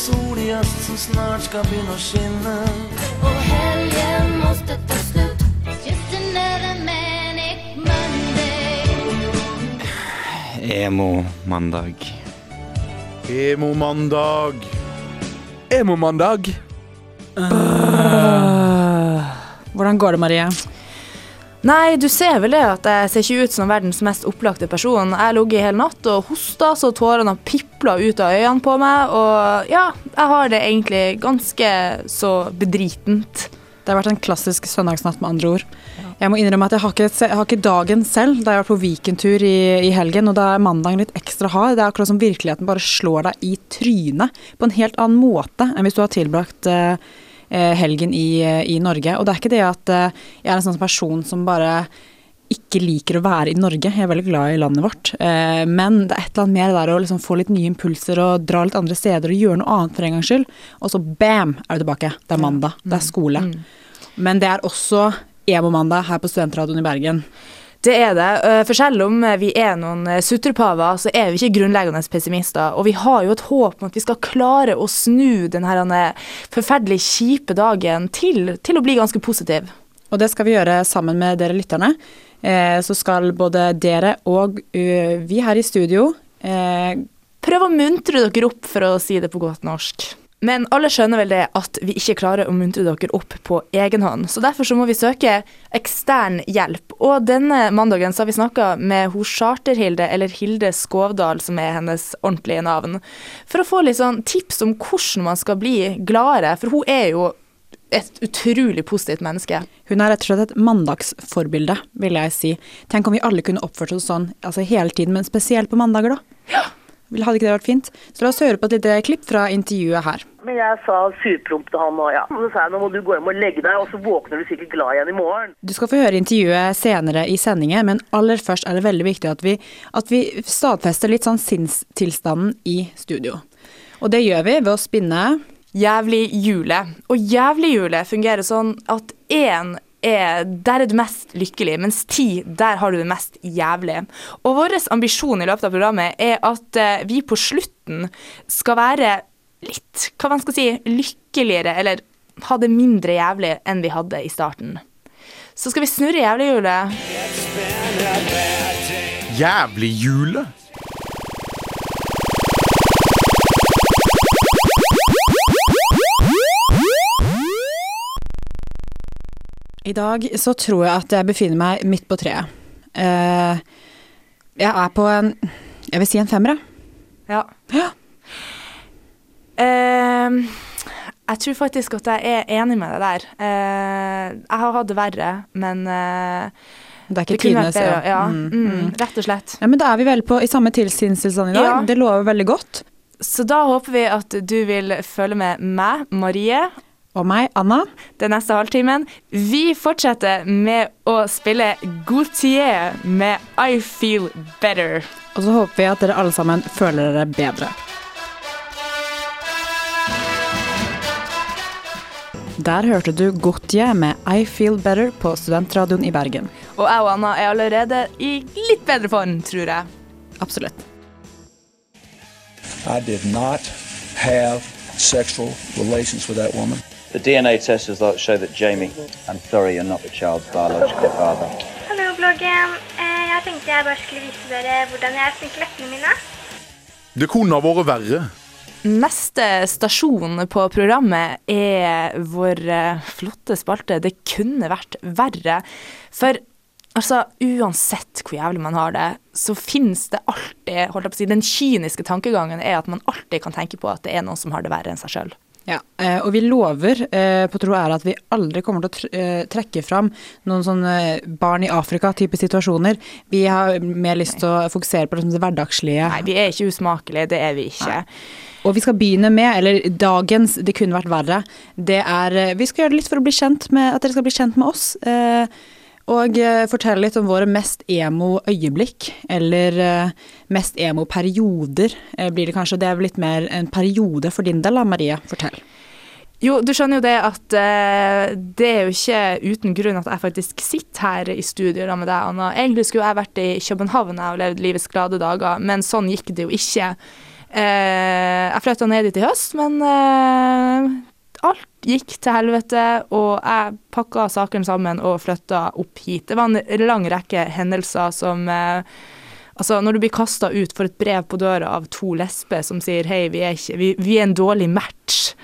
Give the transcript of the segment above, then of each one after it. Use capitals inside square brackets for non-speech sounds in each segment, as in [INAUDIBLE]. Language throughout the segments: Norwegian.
sol i øst som snart skal begynne å skinne. Og helgen måste ta slutt. Just another manic Monday Emo-mandag. Emo-mandag. Emo-mandag. Hvordan går det, Marie? Nei, du ser vel det at jeg ser ikke ut som verdens mest opplagte person. Jeg lå i hele natt og hosta så tårene har pipla ut av øynene på meg. Og ja, jeg har det egentlig ganske så bedritent. Det har vært en klassisk søndagsnatt, med andre ord. Jeg må innrømme at jeg har ikke, jeg har ikke dagen selv. Da jeg var på weekendtur i, i helgen, og da er mandagen litt ekstra hard. Det er akkurat som virkeligheten bare slår deg i trynet på en helt annen måte enn hvis du har tilbrakt eh, helgen i, eh, i Norge. Og det er ikke det at eh, jeg er en sånn person som bare ikke liker å være i Norge. Jeg er veldig glad i landet vårt. Eh, men det er et eller annet mer der å liksom få litt nye impulser og dra litt andre steder og gjøre noe annet for en gangs skyld. Og så bam, er du tilbake. Det er mandag. Det er skole. Men det er også emo-mandag her på Studentradioen i Bergen. Det er det. eh, For selv om vi er noen eh, sutrepaver, så er vi ikke grunnleggende pessimister. Og vi har jo et håp om at vi skal klare å snu denne eh, forferdelig kjipe dagen til, til å bli ganske positiv. Og det skal vi gjøre sammen med dere lytterne. Eh, så skal både dere og vi her i studio prøve Prøv å muntre dere opp, for å si det på godt norsk. Men alle skjønner vel det at vi ikke klarer å muntre dere opp på egen hånd. Så derfor så må vi søke ekstern hjelp. Og denne mandagen så har vi snakka med hun Charter-Hilde, eller Hilde Skovdal, som er hennes ordentlige navn, for å få litt sånn tips om hvordan man skal bli gladere. For hun er jo et utrolig positivt menneske. Hun er rett og slett et mandagsforbilde, vil jeg si. Tenk om vi alle kunne oppført oss sånn altså hele tiden, men spesielt på mandager, da. Ja. Hadde ikke det vært fint? Så la oss høre på et lite klipp fra intervjuet her. Men jeg sa surpromp til han og ja. Og så sa jeg nå må du gå hjem og legge deg, og så våkner du sikkert glad igjen i morgen. Du skal få høre intervjuet senere i sendingen, men aller først er det veldig viktig at vi, at vi stadfester litt sånn sinnstilstanden i studio. Og det gjør vi ved å spinne Jævlig jule. Og jævlig jule fungerer sånn at én er der er du mest lykkelig, mens ti, der har du det mest jævlig. Og vår ambisjon i løpet av programmet er at eh, vi på slutten skal være litt, hva man skal si, lykkeligere, eller ha det mindre jævlig enn vi hadde i starten. Så skal vi snurre jævlighjulet. Jævlig I dag så tror jeg at jeg befinner meg midt på treet. Eh, jeg er på en Jeg vil si en femmer. Ja. Ja. Uh, jeg tror faktisk at jeg er enig med deg der. Uh, jeg har hatt det verre, men uh, Det er ikke tidenes ja. Ja, Mm, mm, mm. rett og slett. Ja, men da er vi vel på i samme tilsynstilstand i dag. Ja. Det lover veldig godt. Så da håper vi at du vil følge med meg, Marie, Og meg, Anna. den neste halvtimen. Vi fortsetter med å spille Gautier med I Feel Better. Og så håper vi at dere alle sammen føler dere bedre. Der hørte du Gautier med I Feel Better på Studentradioen i Bergen. Og jeg og Anna er allerede i litt bedre form, tror jeg. Absolutt. I did not have sexual relations with that woman. The DNA test results show that Jamie, I'm sorry you're not the child's biological father. Hallo, bloggen. Eh, Jeg tenkte jeg bare skulle vise dere hvordan jeg sminker leppene mine. Det kunne ha vært verre. Neste stasjon på programmet er vår eh, flotte spalte 'Det kunne vært verre'. For altså, uansett hvor jævlig man har det, så finnes det alltid holdt jeg på å si, Den kyniske tankegangen er at man alltid kan tenke på at det er noen som har det verre enn seg sjøl. Ja, eh, og vi lover eh, på tro ære at vi aldri kommer til å eh, trekke fram noen sånne barn i Afrika-type situasjoner. Vi har mer lyst til å fokusere på det hverdagslige. Nei, vi er ikke usmakelige, det er vi ikke. Og vi skal begynne med, eller dagens 'Det kunne vært verre', det er Vi skal gjøre det litt for å bli kjent med at dere skal bli kjent med oss. Eh, og eh, fortelle litt om våre mest emo øyeblikk, eller eh, mest emo perioder, eh, blir det kanskje. Det er litt mer en periode for din del, da, Maria. Fortell. Jo, du skjønner jo det at eh, det er jo ikke uten grunn at jeg faktisk sitter her i studio med deg, Anna. Egentlig skulle jeg vært i København og levd livets glade dager, men sånn gikk det jo ikke. Eh, jeg flytta ned dit i høst, men eh, alt gikk til helvete, og jeg pakka sakene sammen og flytta opp hit. Det var en lang rekke hendelser som eh, Altså, når du blir kasta ut for et brev på døra av to lesber som sier hei, vi er, ikke, vi, vi er en dårlig match,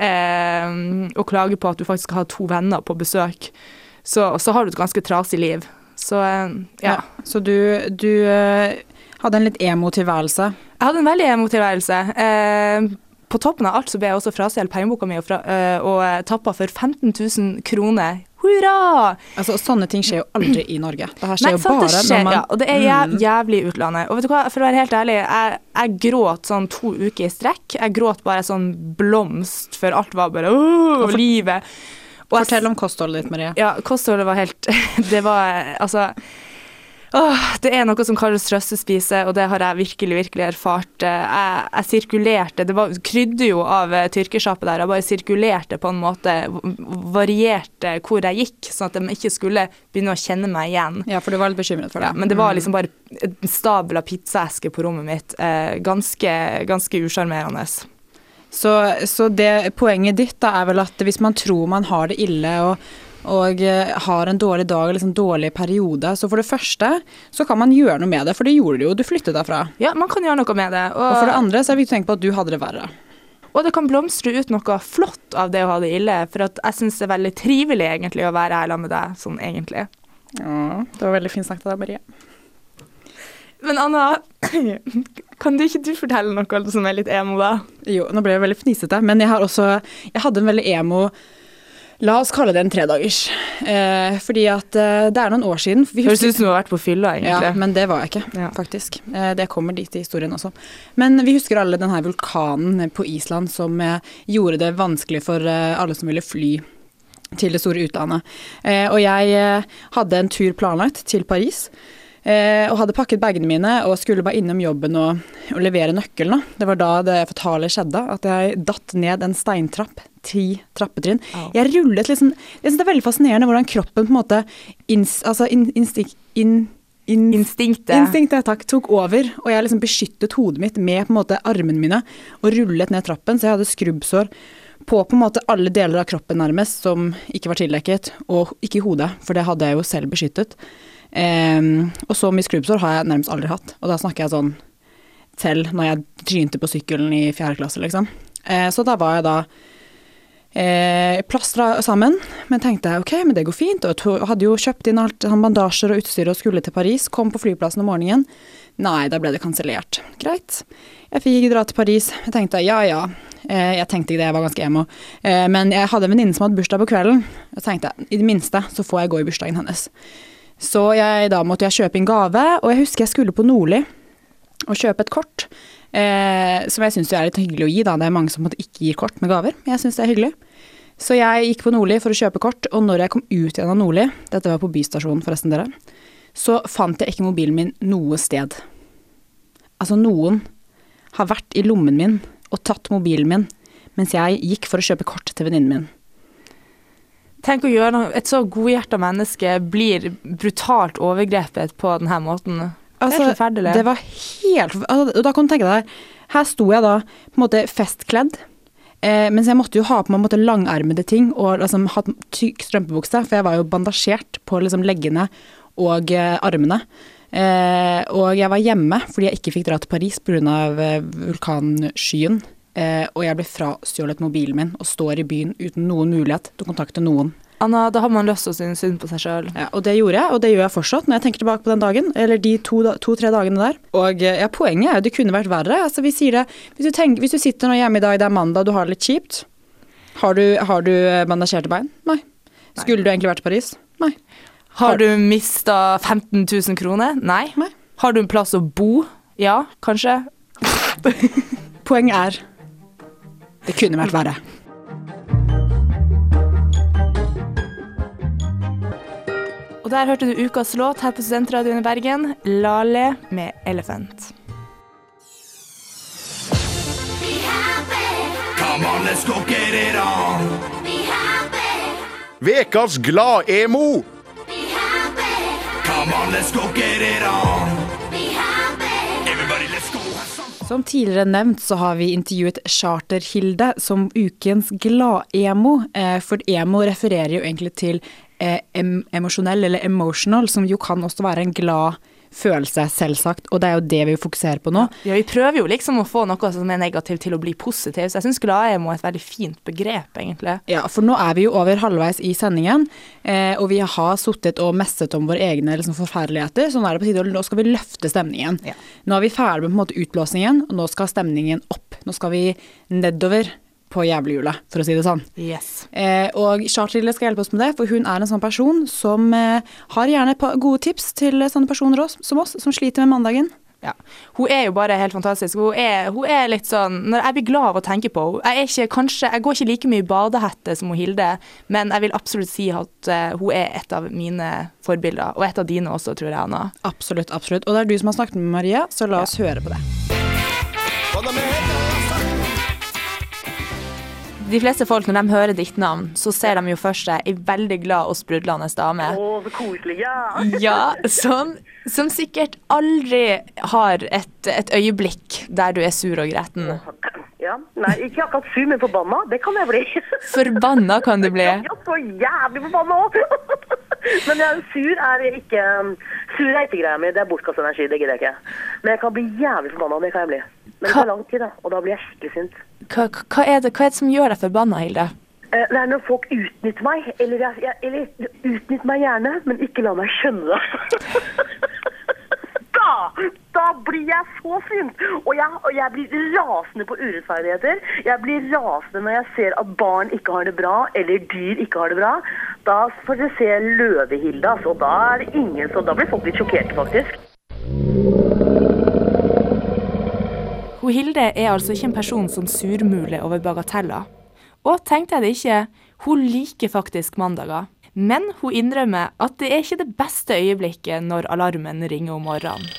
eh, og klager på at du faktisk skal ha to venner på besøk, så, så har du et ganske trasig liv. Så eh, ja. Så du, du eh, hadde en litt emo-tilværelse. Jeg hadde en veldig emo-tilværelse. Eh, på toppen av alt så ble jeg også frastjålet pengeboka mi og, fra, eh, og eh, tappa for 15 000 kroner. Hurra! Altså, Sånne ting skjer jo aldri i Norge. Det her skjer Nei, jo sant, bare det skjer, man ja, og det er jæv, Mm. jævlig utlandet. Og vet du hva, for å være helt ærlig, jeg, jeg gråt sånn to uker i strekk. Jeg gråt bare sånn blomst, for alt var bare åh, for- livet. Og jeg- Fortell om kostholdet ditt, Marie. Ja, kostholdet var helt [LAUGHS] Det var altså Åh, det er noe som kalles trøstespise, og det har jeg virkelig, virkelig erfart. Jeg, jeg sirkulerte Det var, krydde jo av eh, tyrkersjappe der. Jeg bare sirkulerte på en måte, varierte hvor jeg gikk, sånn at de ikke skulle begynne å kjenne meg igjen. Ja, for du var litt bekymret for det. Ja, men det var Mm. liksom bare en stabel av pizzaesker på rommet mitt. Eh, ganske ganske usjarmerende. Så, så det, poenget ditt da er vel at hvis man tror man har det ille og, og eh, har en dårlig dag eller en dårlig periode, så for det første så kan man gjøre noe med det, for det gjorde du jo, du flyttet derfra. Ja, man kan gjøre noe med det. Og for det andre så er det viktig å tenke på at du hadde det verre. Og det kan blomstre ut noe flott av det å ha det ille, for at jeg syns det er veldig trivelig egentlig å være her sammen med deg, sånn egentlig. Ja, det var veldig fint sagt av deg, Marie. Men Anna, [CLEARS THROAT] kan du ikke du fortelle noe som er litt emo, da? Jo, nå ble jeg veldig fnisete, men jeg har også Jeg hadde en veldig emo La oss kalle det en tredagers. Eh, fordi at eh, det er noen år siden vi Høres ut som du har vært på fylla, egentlig. Ja, men det var jeg ikke, faktisk. Eh, det kommer dit i historien også. Men vi husker alle denne vulkanen på Island som eh, gjorde det vanskelig for eh, alle som ville fly til det store utlandet. Eh, og jeg hadde en tur planlagt til Paris. Eh, og hadde pakket bagene mine og skulle bare innom jobben og, og levere nøkkelen. Det var da det fatale skjedde, at jeg datt ned en steintrapp. Ti trappetrinn. Jeg rullet liksom Jeg syns det er veldig fascinerende hvordan kroppen på en måte ins, altså in, instik, in, in, Instinktet. Instinktet, takk, tok over, og jeg liksom beskyttet hodet mitt med på en måte armene mine og rullet ned trappen, så jeg hadde skrubbsår på på en måte alle deler av kroppen nærmest som ikke var tildekket, og ikke i hodet, for det hadde jeg jo selv beskyttet. Ehm, og så mye skrubbsår har jeg nærmest aldri hatt, og da snakker jeg sånn til når jeg trynte på sykkelen i fjerde klasse, liksom. Uh, så da var jeg da eh, plastra sammen, men tenkte jeg ok, men det går fint, og hadde jo kjøpt inn alt bandasjer og utstyr og skulle til Paris, kom på flyplassen om morgenen. Nei, da ble det kansellert. Greit. Jeg fikk dra til Paris. Jeg tenkte ja ja. Eh, jeg tenkte ikke det, jeg var ganske emo. Eh, men jeg hadde en venninne som hadde bursdag på kvelden. Jeg tenkte i det minste så får jeg gå i bursdagen hennes. Så jeg, da måtte jeg kjøpe inn gave, og jeg husker jeg skulle på Nordli og kjøpe et kort. Eh, som jeg syns er litt hyggelig å gi, da. Det er mange som ikke gir kort med gaver. Men jeg syns det er hyggelig. Så jeg gikk på Nordli for å kjøpe kort, og når jeg kom ut igjen av Nordli, dette var på Bystasjonen forresten, dere, så fant jeg ikke mobilen min noe sted. Altså, noen har vært i lommen min og tatt mobilen min mens jeg gikk for å kjøpe kort til venninnen min. Tenk å gjøre noe Et så godhjerta menneske blir brutalt overgrepet på denne måten. Altså, det er forferdelig. Det var helt altså, da kan du tenke deg, her sto jeg da på en måte festkledd. Eh, mens jeg måtte jo ha på meg måte langermede ting og liksom hatt tykk strømpebukse, for jeg var jo bandasjert på liksom leggene og eh, armene. Eh, og jeg var hjemme fordi jeg ikke fikk dra til Paris pga. Eh, vulkanskyen. Eh, og jeg ble frastjålet mobilen min og står i byen uten noen mulighet til å kontakte noen. Anna, da har man lyst til å synes synd på seg sjøl. Ja, og det gjorde jeg, og det gjør jeg fortsatt når jeg tenker tilbake på den dagen, eller de to-tre to, dagene der. Og eh, ja, poenget er jo det kunne vært verre. Altså, vi sier det, hvis du, tenker, hvis du sitter nå hjemme i dag, det er mandag, du har det litt kjipt. Har du, har du eh, bandasjerte bein? Nei. Skulle du egentlig vært i Paris? Nei. Har du mista 15 000 kroner? Nei. Nei. Har du en plass å bo? Ja, kanskje. [LAUGHS] Poenget er det kunne vært verre. Og der hørte du ukas låt her på Studentradioen i Bergen, Lale med 'Elephant'. Come on, let's go get. Vekas glad-emo! Come on, let's go get it on. Som tidligere nevnt så har vi intervjuet Charter-Hilde som ukens glad-emo. Eh, for emo refererer jo egentlig til eh, em emosjonell eller emotional, som jo kan også være en glad følelse, selvsagt. Og det er jo det vi fokuserer på nå. Ja, vi prøver jo liksom å få noe som er negativt til å bli positivt, så jeg syns glad-emo er et veldig fint begrep, egentlig. Ja, for nå er vi jo over halvveis i sendingen, eh, og vi har sittet og messet om våre egne liksom, forferdeligheter, så nå er det på tide, nå skal vi løfte stemningen. Nå er vi ferdig med på en måte utblåsningen, og nå skal stemningen opp. Nå skal vi nedover på jævlehjulet, for å si det sånn. Yes. Eh, og Chartrille skal hjelpe oss med det, for hun er en sånn person som eh, har gjerne gode tips til sånne personer også, som oss, som sliter med mandagen. Ja. Hun er jo bare helt fantastisk. Hun er, hun er litt sånn Når jeg blir glad av å tenke på henne Jeg, er ikke, kanskje, jeg går ikke like mye i badehette som hun Hilde, men jeg vil absolutt si at eh, hun er et av mine forbilder. Og et av dine også, tror jeg, Anna. Absolutt, absolutt. Og det er du som har snakket med Maria, så la oss høre på det. De fleste folk, når de hører ditt navn, så ser de jo for seg ei veldig glad og sprudlende dame. Å, så koselig. Ja. [LAUGHS] Ja, som, som sikkert aldri har et, et øyeblikk der du er sur og gretten. ja. Nei, ikke akkurat sur, men forbanna. Det kan jeg bli. Forbanna kan du bli. [LAUGHS] Ja, så jævlig forbanna òg! [LAUGHS] Men ja, sur er ikke Sur er ikke greia mi. Det er bortkasta energi. Det gidder jeg ikke. Men jeg kan bli jævlig forbanna. Det kan jeg bli. Men det tar lang tid, da. Og da blir jeg skikkelig sint. Hva, hva, er det, hva er det som gjør deg forbanna, Hilde? Eh, Det er når folk utnytter meg. Eller, jeg, eller utnytter meg gjerne, men ikke la meg skjønne det. [LAUGHS] da, blir jeg så sint! Og jeg, og jeg blir rasende på urettferdigheter. Jeg blir rasende når jeg ser at barn ikke har det bra, eller dyr ikke har det bra. Da får dere se Løvehilde, altså. Da er det ingen som Da blir folk litt sjokkerte, faktisk. Hun Hilde er altså ikke en person som surmuler over bagateller. Og tenkte jeg det ikke, hun liker faktisk mandager. Men hun innrømmer at det er ikke det beste øyeblikket når alarmen ringer om morgenen.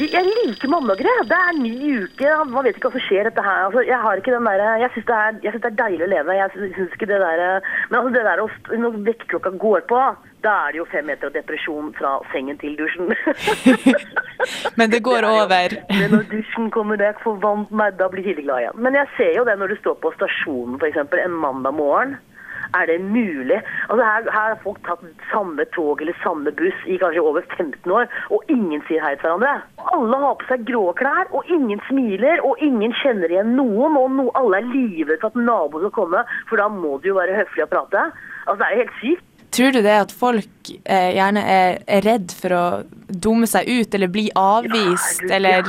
Jeg liker mandager. Det er ny uke. Man vet ikke hva som skjer dette her. Altså, jeg har ikke den der, jeg syns det, det er deilig å leve. Jeg synes ikke det der, Men altså, det der å når vekkerklokka går på, da er det jo fem meter av depresjon fra sengen til dusjen. [LAUGHS] Men det går over. Men når dusjen kommer, da jeg får vant meg, da blir jeg glad igjen. Men jeg ser jo det når du står på stasjonen f.eks. en mandag morgen. Er det mulig? Altså her, her har folk tatt samme tog eller samme buss i kanskje over 15 år, og ingen sier hei til hverandre. Alle har på seg grå klær, og ingen smiler, og ingen kjenner igjen noen. Og no, alle er livredde for at naboen skal komme, for da må du jo være høflig og prate. Altså Det er jo helt sykt. Tror du det at folk eh, gjerne er, er redd for å dumme seg ut eller bli avvist, Ja, er eller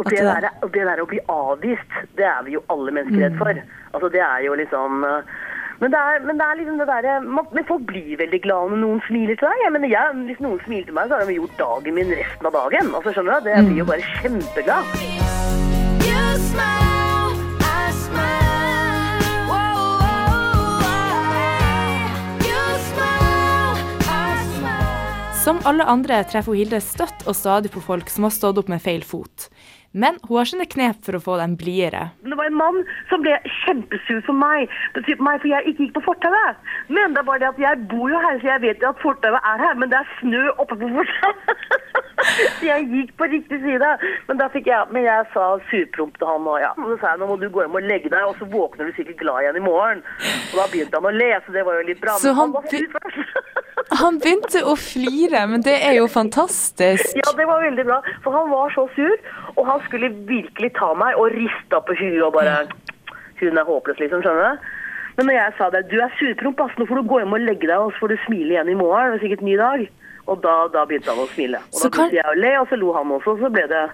og det, der, og det der å bli avvist, det er vi jo alle mennesker redd for. Altså Det er jo liksom eh, men det er, men det er liksom det derre Men folk blir veldig glad når noen smiler til deg. Jeg mener, jeg, Hvis noen smiler til meg, så har de gjort dagen min resten av dagen. Altså skjønner du? Det blir jo bare kjempeglad. You smile, I smile. Whoa, whoa, whoa. You smile, I smile. Som alle andre treffer Hilde støtt og stadig på folk som har stått opp med feil fot. Men hun har sine knep for å få dem blidere. Det var en mann som ble kjempesur for meg, meg, for jeg ikke gikk på fortauet. Men det er bare det at jeg bor jo her, så jeg vet jo at fortauet er her, men det er snø oppe på fortauet. [LAUGHS] Så jeg gikk på riktig side. Men da fikk jeg, men jeg sa surpromp til han, og ja. Og så sa jeg, nå må du gå hjem og legge deg, og så våkner du sikkert glad igjen i morgen. Og da begynte han å le, så det var jo litt bra. Så han først. Han begynte å flire, men det er jo fantastisk. Ja, det var veldig bra. For han var så sur, og han skulle virkelig ta meg og rista på huet og bare Hun er håpløs, liksom. Skjønner du? Men når jeg sa det, du er surpromp, ass, nå får du gå hjem og legge deg, og så får du smile igjen i morgen. Det er sikkert ny dag. Og da, da begynte han å smile. Og Så da kan- begynte jeg å le, og så lo han også, og så ble det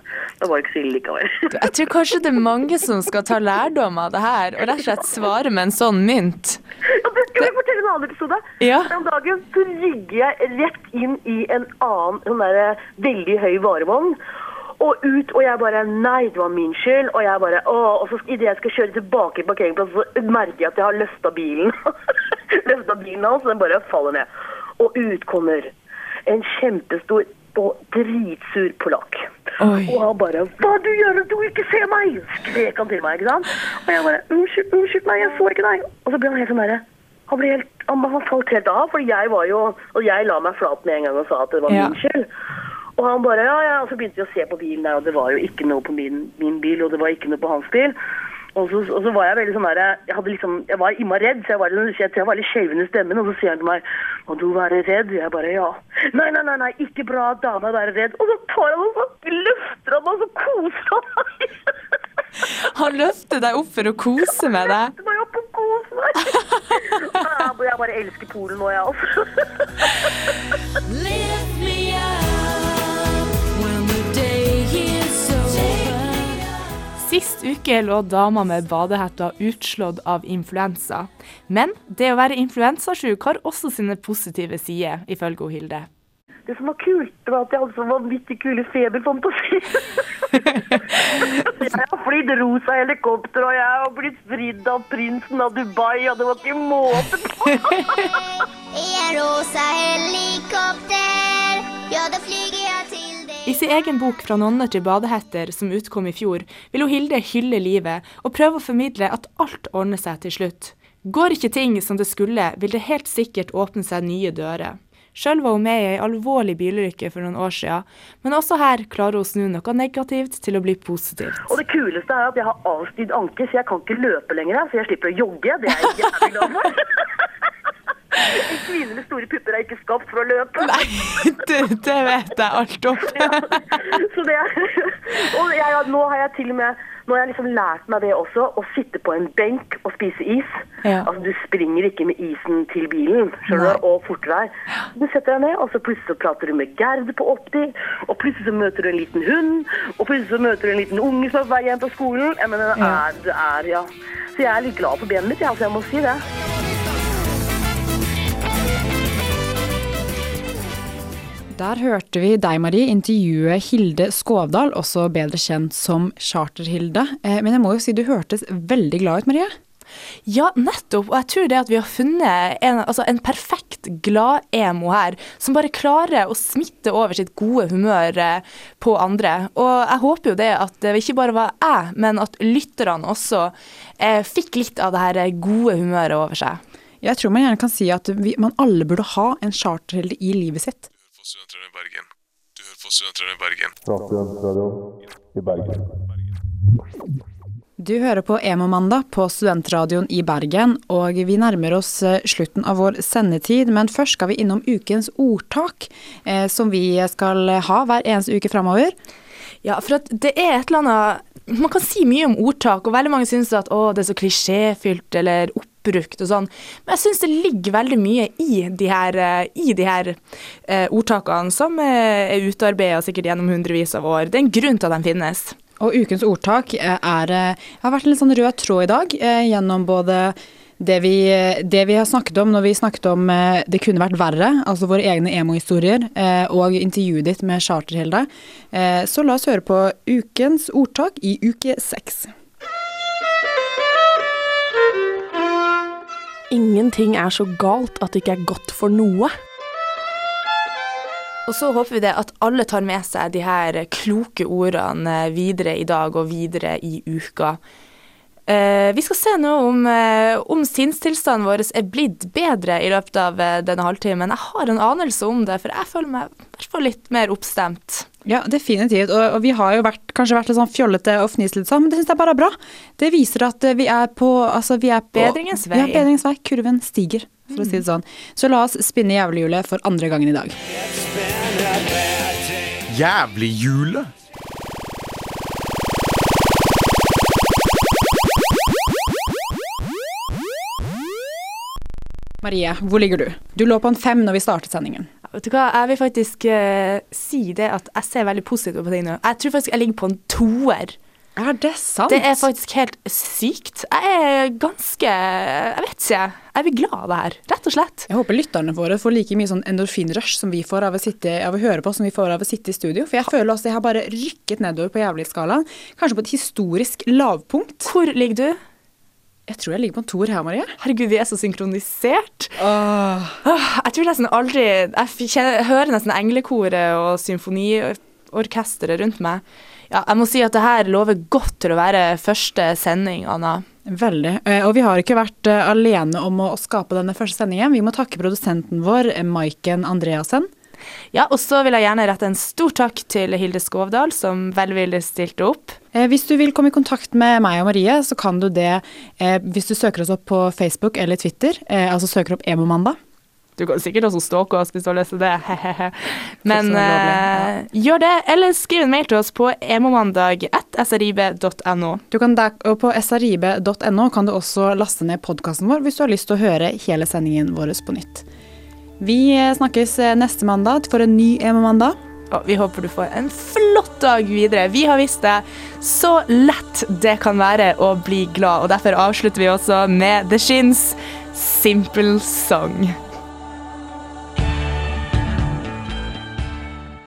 Da var det ikke så ille likevel. [LAUGHS] Jeg tror kanskje det er mange som skal ta lærdom av det her, og rett og slett svare med en sånn mynt. Ja, det skal vi fortelle en annen episode. Ja. Den dagen så rygger jeg rett inn i en annen sånn der, veldig høy varevogn. Og ut, og jeg bare Nei, det var min skyld. Og jeg bare å, Og så idet jeg skal kjøre tilbake i parkeringsplassen, så merker jeg at jeg har løfta bilen. [LAUGHS] løfta bilen hans, og den bare faller ned. Og ut kommer en kjempestor og dritsur polakk. Og han bare 'Hva du gjør du ikke ser meg?' skrek han til meg. ikke sant? Og jeg bare 'Unnskyld, unnskyld meg, jeg så ikke deg'. Og så ble han helt sånn derre han, ble helt, han, han falt helt av, for jeg var jo Og jeg la meg flat med en gang og sa at det var Ja. min skyld. Og han bare ja, ja, og så begynte vi å se på bilen der, og det var jo ikke noe på min, min bil, og det var ikke noe på hans bil. Og så, og så var jeg veldig sånn der, jeg hadde liksom, jeg var innmari redd, så jeg var, litt- jeg, jeg var litt skjelven i stemmen, og så sier han til meg, må du være redd? Jeg bare, ja. Nei, nei, nei, nei, ikke bra at dama er redd. Og så tar han og så løfter han meg, og så koser han meg. Han løfter deg opp for å kose med deg. Han Løfter meg opp og koser meg. [LAUGHS] Jeg bare elsker Polen nå, jeg altså. Sist uke lå dama med badehetta utslått av influensa. Men det å være influensasjuk har også sine positive sider, ifølge Hilde. Det som var kult, var at jeg hadde så vanvittig kule feberfantasier. [LAUGHS] jeg har flydd rosa helikopter, og jeg har blitt fridd av prinsen av Dubai, og det var ikke måte på. [LAUGHS] I en rosa helikopter, ja da flyger jeg til. I sin egen bok 'Fra nonner til badehetter', som utkom i fjor, vil hun Hilde hylle livet og prøve å formidle at alt ordner seg til slutt. Går ikke ting som det skulle, vil det helt sikkert åpne seg nye dører. Sjøl var hun med i ei alvorlig bilulykke for noen år siden, men også her klarer hun å snu noe negativt til å bli positivt. Og det kuleste er at jeg har avstyrt anke, så jeg kan ikke løpe lenger, så jeg slipper å jogge. Det er jeg jævlig glad for. [LAUGHS] [LAUGHS] En kvinne med store pupper er ikke skapt for å løpe. Nei, [LAUGHS] det, det vet jeg alt om. [LAUGHS] Så det er, og jeg, nå har jeg til og med nå har jeg liksom lært meg det også, å sitte på en benk og spise is. Ja. Altså Du springer ikke med isen til bilen skjønner du, og forter deg. Du setter deg ned, og så plutselig så prater du med Gerd på 80, og plutselig så møter du en liten hund, og plutselig så møter du en liten unge som er på vei hjem fra skolen. Jeg mener, det er, det er, ja. Så jeg er litt glad for benet mitt, jeg, altså jeg må si det. Der hørte vi deg, Marie, intervjue Hilde Skovdal, også bedre kjent som Charter-Hilde. Eh, Men jeg må jo si du hørtes veldig glad ut, Marie. Ja, nettopp. Og jeg tror det at vi har funnet en, altså en perfekt glad-emo her, som bare klarer å smitte over sitt gode humør eh, på andre. Og jeg håper jo det at det ikke bare var jeg, men at lytterne også eh, fikk litt av det her gode humøret over seg. Jeg tror man gjerne kan si at vi, man alle burde ha en Charter-Hilde i livet sitt. På Studentradioen i Bergen. Du hører på Studentradioen i Bergen. Fra Studentradioen i Bergen. Du hører på Emo-mandag på Studentradioen i Bergen, og vi nærmer oss eh, slutten av vår sendetid. Men først skal vi innom ukens ordtak, eh, som vi skal ha hver eneste uke framover. Ja, for det er et eller annet Man kan si mye om ordtak, og veldig mange syns at å, det er så klisjéfylt eller oppbrukt og sånn. Men jeg syns det ligger veldig mye i de her, eh, i de her eh, ordtakene, som eh, er utarbeida sikkert gjennom hundrevis av år. Det er en grunn til at de finnes. Og ukens ordtak eh, er har vært en litt sånn rød tråd i dag, gjennom både det vi, det vi har snakket om når vi snakket om eh, det kunne vært verre, altså våre egne emo-historier, eh, og intervjuet ditt med Charter-Hilde. Eh, Så la oss høre på ukens ordtak i uke seks. Ingenting er så galt at det ikke er godt for noe. Og så håper vi det at alle tar med seg de her kloke ordene videre i dag og videre i uka. Eh, vi skal se nå om, eh, om sinnstilstanden vår er blitt bedre i løpet av eh, denne halvtimen. Jeg har en anelse om det, for jeg føler meg i hvert fall litt mer oppstemt. Ja, definitivt. Og, og vi har jo vært, kanskje vært litt sånn fjollete og fnist litt sånn, men det syns jeg bare er bra. Det viser at vi er på, altså vi er på Bedringens vei. Ja, bedringens vei. Kurven stiger, for å si det sånn. Så la oss spinne jævlehjulet for andre gangen i dag. Jævlighjulet? Marie, hvor ligger du? Du lå på en fem når vi startet sendingen. Vet du hva, jeg vil faktisk uh, si det at jeg ser veldig positivt på ting nå. Jeg tror faktisk jeg ligger på en toer. Er det sant? Det er faktisk helt sykt. Jeg er ganske Jeg vet ikke. Jeg blir glad av det her, rett og slett. Jeg håper lytterne våre får like mye sånn endorfinrush som vi får av å, sitte, av å høre på, som vi får av å sitte i studio. For jeg føler også jeg har bare rykket nedover på jævlighetsskalaen. Kanskje på et historisk lavpunkt. Hvor ligger du? Jeg tror jeg ligger på en toer her, Marie. Herregud, vi er så synkronisert. Åh. Jeg tror nesten aldri Jeg kjenner, hører nesten englekoret og symfoniorkesteret rundt meg. Ja, jeg må si at det her lover godt til å være første sending, Anna. Veldig. Eh, Og vi har ikke vært eh, alene om å å skape denne første sendingen. Vi må takke produsenten vår, eh, Maiken Andreassen. Ja, og så vil jeg gjerne rette en stor takk til Hilde Skovdal, som velvillig stilte opp. Eh, Hvis du vil komme i kontakt med meg og Marie, så kan du det eh, hvis du søker oss opp på Facebook eller Twitter, eh, altså søker opp Emomandag. Du kan sikkert også stalke oss hvis du har lyst til det. [LAUGHS] Men det eh, gjør det, eller skriv en mail til oss på emomandag1srib.no. og på srib.no kan du også laste ned podkasten vår hvis du har lyst til å høre hele sendingen vår på nytt. Vi snakkes eh, neste mandag for en ny Emo-mandag. Og vi håper du får en flott dag videre. Vi har visst det så lett det kan være å bli glad, og derfor avslutter vi også med The Shins Simple Song.